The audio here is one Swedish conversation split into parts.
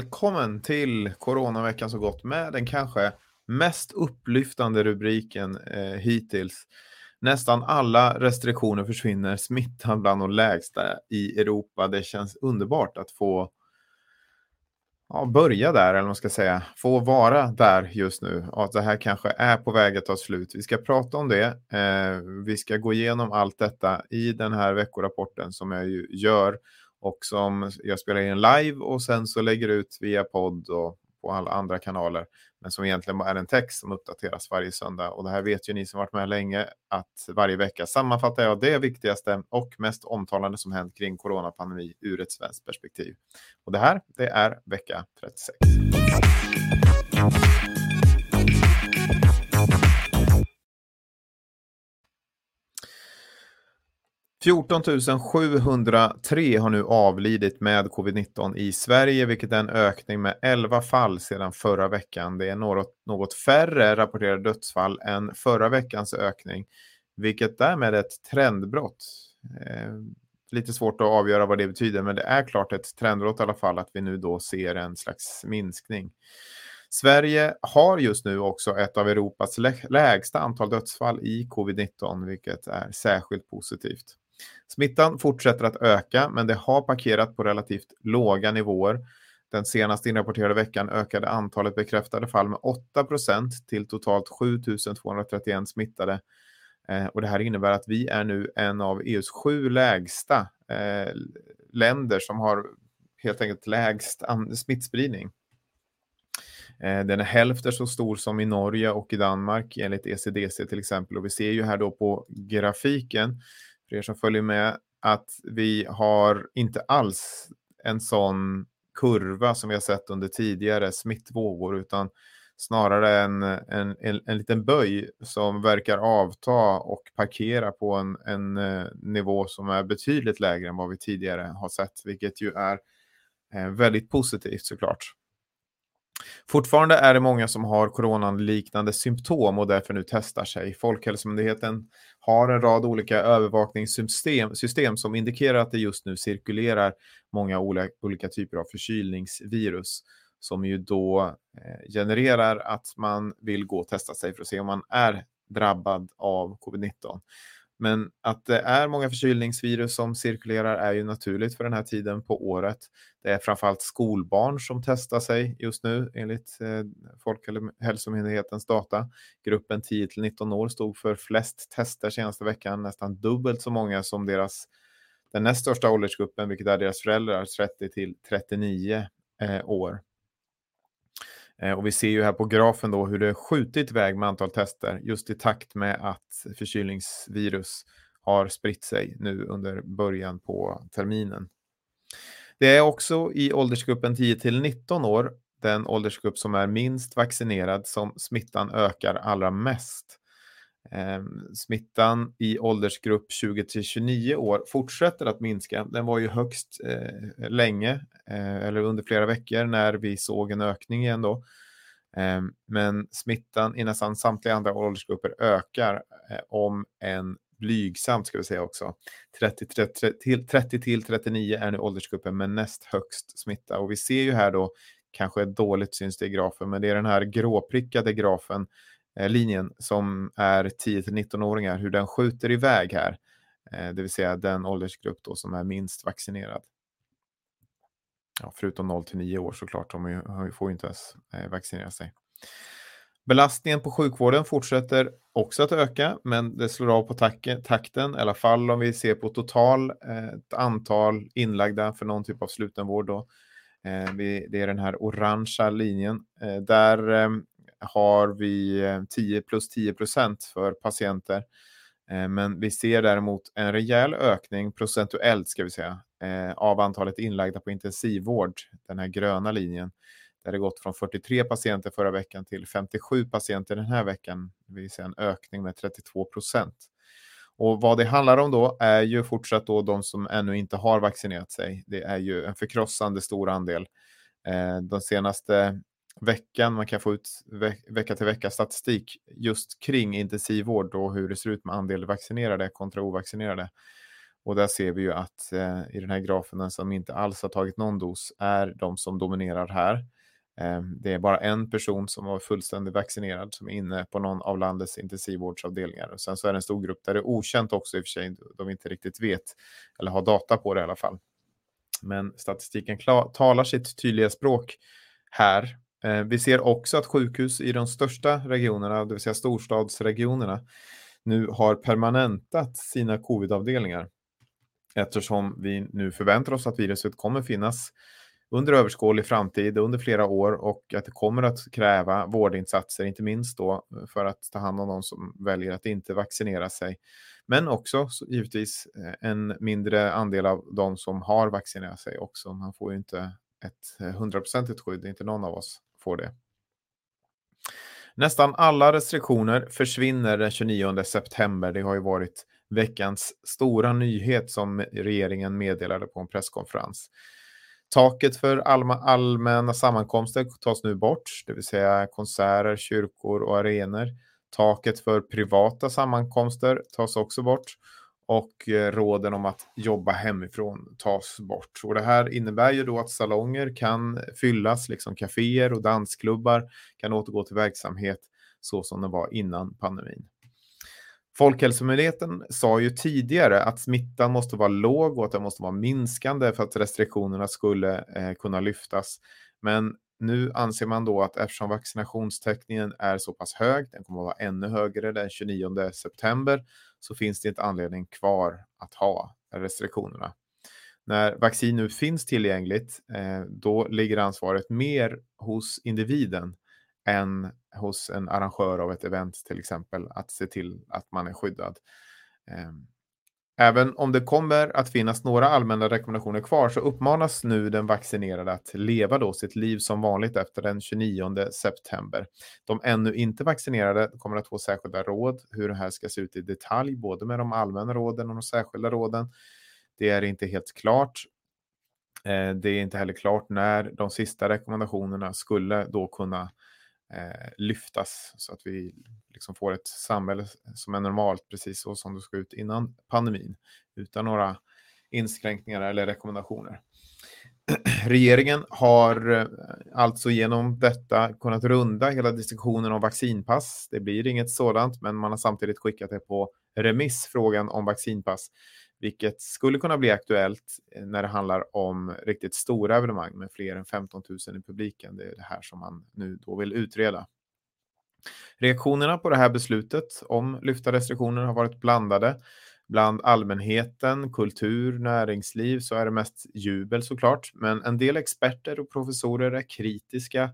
Välkommen till Coronaveckan så gott med den kanske mest upplyftande rubriken eh, hittills. Nästan alla restriktioner försvinner, smittan bland de lägsta i Europa. Det känns underbart att få ja, börja där, eller vad man ska säga, få vara där just nu. Och att det här kanske är på väg att ta slut. Vi ska prata om det. Eh, vi ska gå igenom allt detta i den här veckorapporten som jag ju gör och som jag spelar in live och sen så lägger ut via podd och på alla andra kanaler. Men som egentligen är en text som uppdateras varje söndag. Och det här vet ju ni som varit med länge att varje vecka sammanfattar jag det viktigaste och mest omtalande som hänt kring coronapandemi ur ett svenskt perspektiv. Och det här, det är vecka 36. 14 703 har nu avlidit med covid-19 i Sverige, vilket är en ökning med 11 fall sedan förra veckan. Det är något, något färre rapporterade dödsfall än förra veckans ökning, vilket därmed är ett trendbrott. Eh, lite svårt att avgöra vad det betyder, men det är klart ett trendbrott i alla fall att vi nu då ser en slags minskning. Sverige har just nu också ett av Europas lägsta antal dödsfall i covid-19, vilket är särskilt positivt. Smittan fortsätter att öka, men det har parkerat på relativt låga nivåer. Den senaste inrapporterade veckan ökade antalet bekräftade fall med 8% till totalt 7 231 smittade. Eh, och det här innebär att vi är nu en av EUs sju lägsta eh, länder som har helt enkelt lägst smittspridning. Eh, den är hälften så stor som i Norge och i Danmark enligt ECDC till exempel. Och vi ser ju här då på grafiken för er som följer med, att vi har inte alls en sån kurva som vi har sett under tidigare smittvågor, utan snarare en, en, en, en liten böj som verkar avta och parkera på en, en eh, nivå som är betydligt lägre än vad vi tidigare har sett, vilket ju är eh, väldigt positivt såklart. Fortfarande är det många som har coronaliknande symptom och därför nu testar sig. Folkhälsomyndigheten har en rad olika övervakningssystem system som indikerar att det just nu cirkulerar många olika typer av förkylningsvirus som ju då eh, genererar att man vill gå och testa sig för att se om man är drabbad av covid-19. Men att det är många förkylningsvirus som cirkulerar är ju naturligt för den här tiden på året. Det är framförallt skolbarn som testar sig just nu enligt eh, Folkhälsomyndighetens data. Gruppen 10 till 19 år stod för flest tester senaste veckan, nästan dubbelt så många som deras den näst största åldersgruppen, vilket är deras föräldrar, 30 till 39 eh, år. Eh, och vi ser ju här på grafen då hur det skjutit iväg med antal tester just i takt med att förkylningsvirus har spritt sig nu under början på terminen. Det är också i åldersgruppen 10 till 19 år, den åldersgrupp som är minst vaccinerad, som smittan ökar allra mest. Ehm, smittan i åldersgrupp 20 till 29 år fortsätter att minska. Den var ju högst eh, länge, eh, eller under flera veckor, när vi såg en ökning igen då. Eh, men smittan i nästan samtliga andra åldersgrupper ökar eh, om en blygsamt ska vi säga också. 30, 30, till, 30 till 39 är nu åldersgruppen med näst högst smitta och vi ser ju här då kanske dåligt syns det i grafen, men det är den här gråprickade grafen Eh, Eh, linjen som är 10 till 19-åringar, hur den skjuter iväg här. Eh, det vill säga den åldersgrupp då som är minst vaccinerad. Ja, förutom 0 till 9 år såklart, de får ju inte ens eh, vaccinera sig. Belastningen på sjukvården fortsätter också att öka, men det slår av på takten, i alla fall om vi ser på total ett antal inlagda för någon typ av slutenvård. Då. Det är den här orangea linjen. Där har vi eh, 10 plus 10 procent för patienter. Eh, men vi ser däremot en rejäl ökning procentuellt ska vi säga eh, av antalet inlagda på intensivvård, den här gröna linjen. Där det gått från 43 patienter förra veckan till 57 patienter den här veckan, Vi ser en ökning med 32 procent. Och vad det handlar om då är ju fortsatt då de som ännu inte har vaccinerat sig. Det är ju en förkrossande stor andel. De senaste veckan. Man kan få ut vecka till vecka statistik just kring intensivvård och hur det ser ut med andel vaccinerade kontra ovaccinerade. Och där ser vi ju att eh, i den här grafen, som inte alls har tagit någon dos är de som dominerar här. Eh, det är bara en person som var fullständigt vaccinerad som är inne på någon av landets intensivvårdsavdelningar. Och sen så är det en stor grupp där det är okänt också i och för sig, de inte riktigt vet eller har data på det i alla fall. Men statistiken talar sitt tydliga språk här. Eh, vi ser också att sjukhus i de största regionerna, det vill säga storstadsregionerna, nu har permanentat sina covidavdelningar eftersom vi nu förväntar oss att viruset kommer finnas under överskådlig framtid, under flera år och att det kommer att kräva vårdinsatser, inte minst då för att ta hand om de som väljer att inte vaccinera sig. Men också givetvis eh, en mindre andel av de som har vaccinerat sig också. Man får ju inte ett eh, hundraprocentigt skydd, inte någon av oss får det. Nästan alla restriktioner försvinner den 29 september. Det har ju varit veckans stora nyhet som regeringen meddelade på en presskonferens. Taket för allmänna sammankomster tas nu bort, det vill säga konserter, kyrkor och arenor. Taket för privata sammankomster tas också bort och eh, råden om att jobba hemifrån tas bort. Och det här innebär ju då att salonger kan fyllas, liksom kaféer och dansklubbar kan återgå till verksamhet så som det var innan pandemin. Folkhälsomyndigheten sa ju tidigare att smittan måste vara låg och att den måste vara minskande för att restriktionerna skulle eh, kunna lyftas. Men nu anser man då att eftersom vaccinationstäckningen är så pass hög, den kommer att vara ännu högre den 29 september, så finns det inte anledning kvar att ha restriktionerna. När vaccin nu finns tillgängligt, eh, då ligger ansvaret mer hos individen än hos en arrangör av ett event till exempel att se till att man är skyddad. Ehm, Även om det kommer att finnas några allmänna rekommendationer kvar så uppmanas nu den vaccinerade att leva då sitt liv som vanligt efter den 29 september. De ännu inte vaccinerade kommer att få särskilda råd hur det här ska se ut i detalj, både med de allmänna råden och de särskilda råden. Det är inte helt klart. Eh, det är inte heller klart när de sista rekommendationerna skulle då kunna eh, lyftas så att vi liksom får ett samhälle som är normalt, precis så som det såg ut innan pandemin, utan några inskränkningar eller rekommendationer. Regeringen har eh, alltså genom detta kunnat runda hela diskussionen om vaccinpass. Det blir inget sådant, men man har samtidigt skickat det på remiss, frågan om vaccinpass, vilket skulle kunna bli aktuellt eh, när det handlar om riktigt stora evenemang med fler än 15 000 i publiken. Det är det här som man nu då vill utreda. Reaktionerna på det här beslutet om lyfta restriktioner har varit blandade. Bland allmänheten, kultur, näringsliv så är det mest jubel såklart. Men en del experter och professorer är kritiska.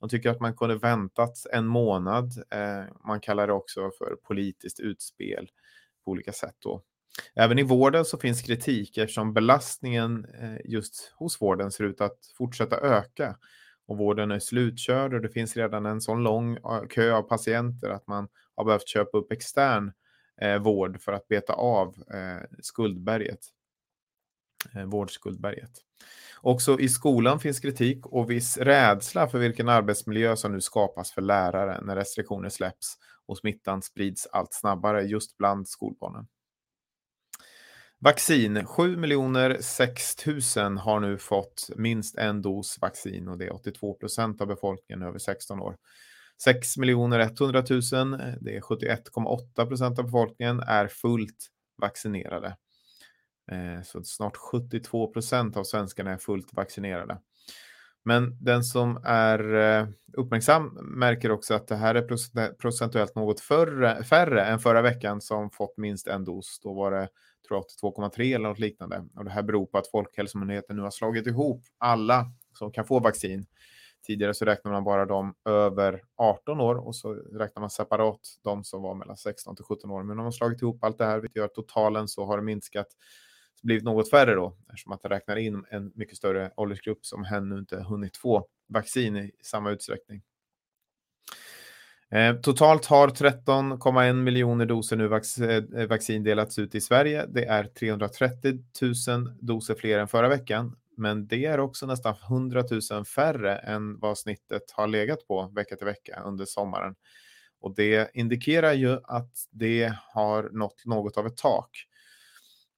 De tycker att man kunde väntat en månad. Eh, man kallar det också för politiskt utspel på olika sätt. Då. Även i vården så finns kritik eftersom belastningen eh, just hos vården ser ut att fortsätta öka. Och vården är slutkörd och det finns redan en sån lång kö av patienter att man har behövt köpa upp extern eh, vård för att beta av eh, skuldberget. Vårdskuldberget. Också i skolan finns kritik och viss rädsla för vilken arbetsmiljö som nu skapas för lärare när restriktioner släpps och smittan sprids allt snabbare just bland skolbarnen. Vaccin. 7 6 000 har nu fått minst en dos vaccin och det är 82 procent av befolkningen över 16 år. 6 miljoner 100 000, det är 71,8 procent av befolkningen, är fullt vaccinerade. Eh, så snart 72 procent av svenskarna är fullt vaccinerade. Men den som är eh, uppmärksam märker också att det här är procentuellt något förre, färre än förra veckan som fått minst en dos. Då var det 2,3 eller något liknande. Och det här beror på att Folkhälsomyndigheten nu har slagit ihop alla som kan få vaccin. Tidigare så räknade man bara de över 18 år och så räknar man separat de som var mellan 16 till 17 år. Men de har slagit ihop allt det här, vilket gör att totalen så har det minskat, blivit något färre då, eftersom att det räknar in en mycket större åldersgrupp som ännu inte hunnit få vaccin i samma utsträckning. Eh, totalt har 13,1 miljoner doser nu eh, vaccin delats ut i Sverige. Det är 330 000 doser fler än förra veckan, men det är också nästan 100 000 färre än vad snittet har legat på vecka till vecka under sommaren. Och det indikerar ju att det har nått något av ett tak.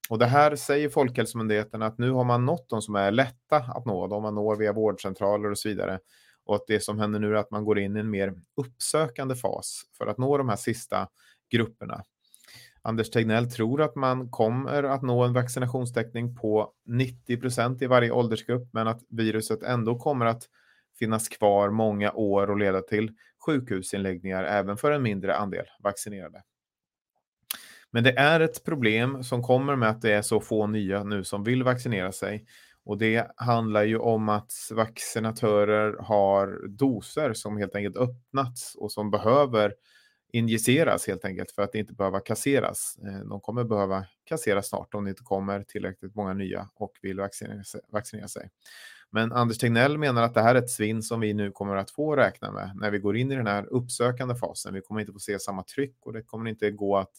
Och det här säger Folkhälsomyndigheten att nu har man nått de som är lätta att nå, de man når via vårdcentraler och så vidare. Och att det som händer nu är att man går in i en mer uppsökande fas för att nå de här sista grupperna. Anders Tegnell tror att man kommer att nå en vaccinationstäckning på 90 procent i varje åldersgrupp, men att viruset ändå kommer att finnas kvar många år och leda till sjukhusinläggningar även för en mindre andel vaccinerade. Men det är ett problem som kommer med att det är så få nya nu som vill vaccinera sig. Och det handlar ju om att vaccinatörer har doser som helt enkelt öppnats och som behöver injiceras helt enkelt för att inte behöva kasseras. Eh, de kommer behöva kasseras snart om det inte kommer tillräckligt många nya och vill vaccinera sig. Men Anders Tegnell menar att det här är ett svinn som vi nu kommer att få räkna med när vi går in i den här uppsökande fasen. Vi kommer inte få se samma tryck och det kommer inte gå att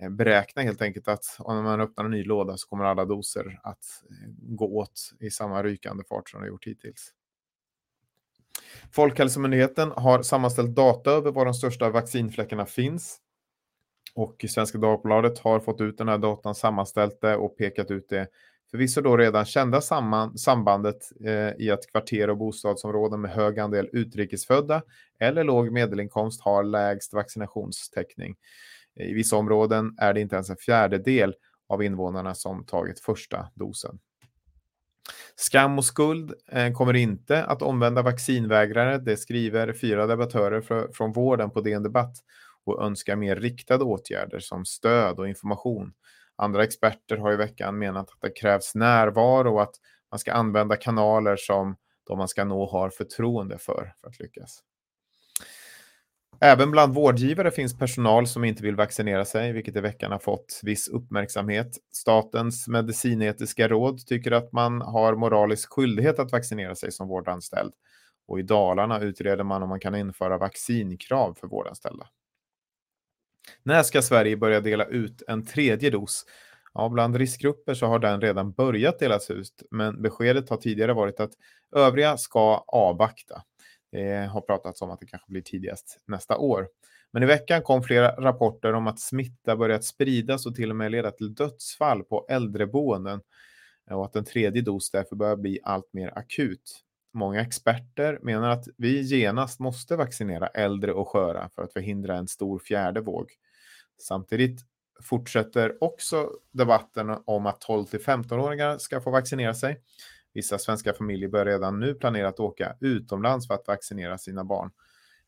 Eh, beräkna helt enkelt att om man öppnar en ny låda så kommer alla doser att eh, gå åt i samma rykande fart som det gjort hittills. Folkhälsomyndigheten har sammanställt data över var de största vaccinfläckarna finns. Och Svenska Dagbladet har fått ut den här datan, sammanställt det och pekat ut det förvisso då redan kända samman, sambandet eh, i att kvarter och bostadsområden med hög andel utrikesfödda eller låg medelinkomst har lägst vaccinationstäckning. I vissa områden är det inte ens en fjärdedel av invånarna som tagit första dosen. Skam och skuld eh, kommer inte att omvända vaccinvägrare. Det skriver fyra debattörer från vården på DN Debatt och önskar mer riktade åtgärder som stöd och information. Andra experter har i veckan menat att det krävs närvaro och att man ska använda kanaler som de man ska nå har förtroende för för att lyckas. Även bland vårdgivare finns personal som inte vill vaccinera sig, vilket i veckan har fått viss uppmärksamhet. Statens medicinetiska råd tycker att man har moralisk skyldighet att vaccinera sig som vårdanställd. Och i Dalarna utreder man om man kan införa vaccinkrav för vårdanställda. När ska Sverige börja dela ut en tredje dos? Ja, bland riskgrupper så har den redan börjat delas ut, men beskedet har tidigare varit att övriga ska avvakta. Det har pratats om att det kanske blir tidigast nästa år. Men i veckan kom flera rapporter om att smitta börjat spridas och till och med leda till dödsfall på äldreboenden eh, och att en tredje dos därför börjar bli allt mer akut. Många experter menar att vi genast måste vaccinera äldre och sköra för att förhindra en stor fjärde våg. Samtidigt fortsätter också debatten om att 12 till 15-åringar ska få vaccinera sig. Vissa svenska familjer bör redan nu planera att åka utomlands för att vaccinera sina barn.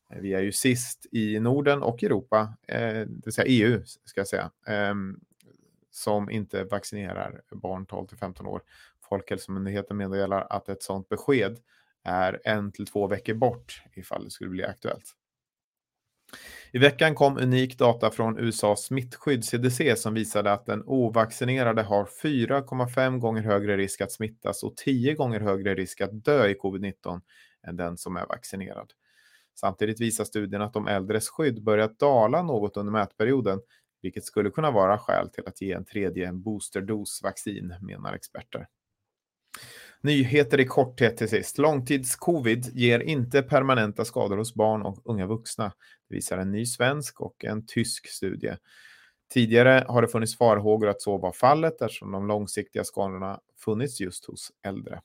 Eh, vi är ju sist i Norden och Europa, eh, det vill säga EU, ska jag säga, ehm, som inte vaccinerar barn 12 till 15 år. Folkhälsomyndigheten meddelar att ett sådant besked är en till två veckor bort ifall det skulle bli aktuellt. I veckan kom unik data från USAs smittskydd CDC som visade att den ovaccinerade har 4,5 gånger högre risk att smittas och 10 gånger högre risk att dö i covid-19 än den som är vaccinerad. Samtidigt visar studien att de äldres skydd börjat dala något under mätperioden, vilket skulle kunna vara skäl till att ge en tredje boosterdos vaccin, menar experter. Nyheter i korthet till sist. Långtidscovid ger inte permanenta skador hos barn och unga vuxna. Det visar en ny svensk och en tysk studie. Tidigare har det funnits farhågor att så var fallet eftersom de långsiktiga skadorna funnits just hos äldre.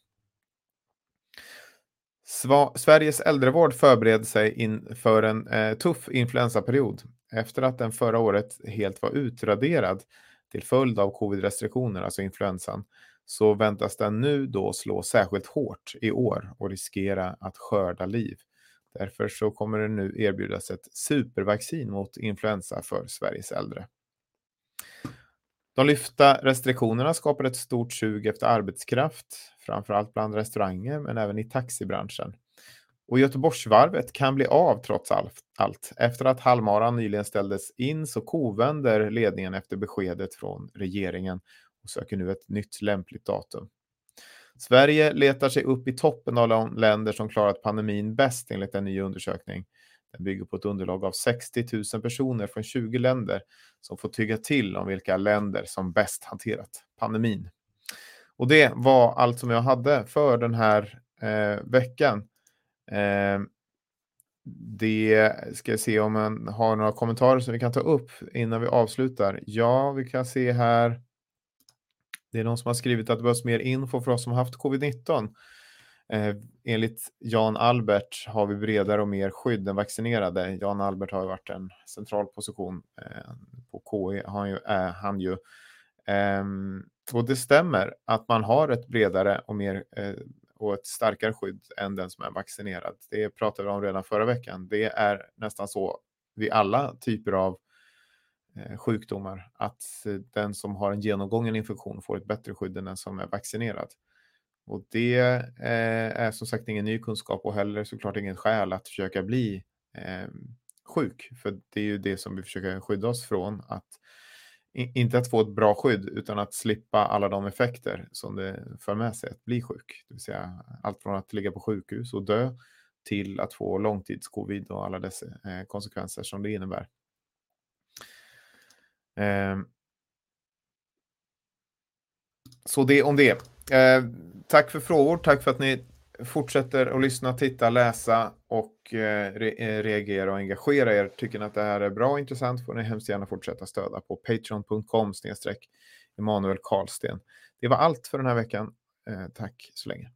Sveriges äldrevård förbereder sig inför en eh, tuff influensaperiod efter att den förra året helt var utraderad till följd av covid-restriktioner, alltså influensan, så väntas den nu då slå särskilt hårt i år och riskera att skörda liv. Därför så kommer det nu erbjudas ett supervaccin mot influensa för Sveriges äldre. De lyfta restriktionerna skapar ett stort sug efter arbetskraft, framförallt bland restauranger men även i taxibranschen. Och Göteborgsvarvet kan bli av trots allt. Efter att halvmaran nyligen ställdes in så kovänder ledningen efter beskedet från regeringen och söker nu ett nytt lämpligt datum. Sverige letar sig upp i toppen av de länder som klarat pandemin bäst enligt en ny undersökning. Den bygger på ett underlag av 60 000 personer från 20 länder som får tygga till om vilka länder som bäst hanterat pandemin. Och det var allt som jag hade för den här eh, veckan. Eh, det ska jag se om man har några kommentarer som vi kan ta upp innan vi avslutar. Ja, vi kan se här. Det är någon som har skrivit att det behövs mer info för oss som haft covid-19. Eh, enligt Jan Albert har vi bredare och mer skydd än vaccinerade. Jan Albert har ju varit en central position eh, på KI, han ju, Eh, han ju. Eh, och det stämmer att man har ett bredare och mer eh, och ett starkare skydd än den som är vaccinerad. Det pratade vi om redan förra veckan. Det är nästan så vid alla typer av eh, Eh, sjukdomar att den som har en genomgången infektion får ett bättre skydd än den som är vaccinerad. Och det eh, är som sagt ingen ny kunskap och heller såklart ingen skäl att försöka bli eh, sjuk. För det är ju det som vi försöker skydda oss från. Att, inte att få ett bra skydd utan att slippa alla de effekter som det för med sig att bli sjuk. Det vill säga allt från att ligga på sjukhus och dö till att få långtidscovid och alla dess konsekvenser som det innebär. Ehm. Så det om det. Ehm, tack för frågor, tack för att ni fortsätter att lyssna, titta, läsa och eh, re eh, reagera och engagera er. Tycker ni att det här är bra och intressant får ni hemskt gärna fortsätta stödja på patreon.com snedstreck Emanuel Karlsten. Det var allt för den här veckan. Ehm, tack så länge.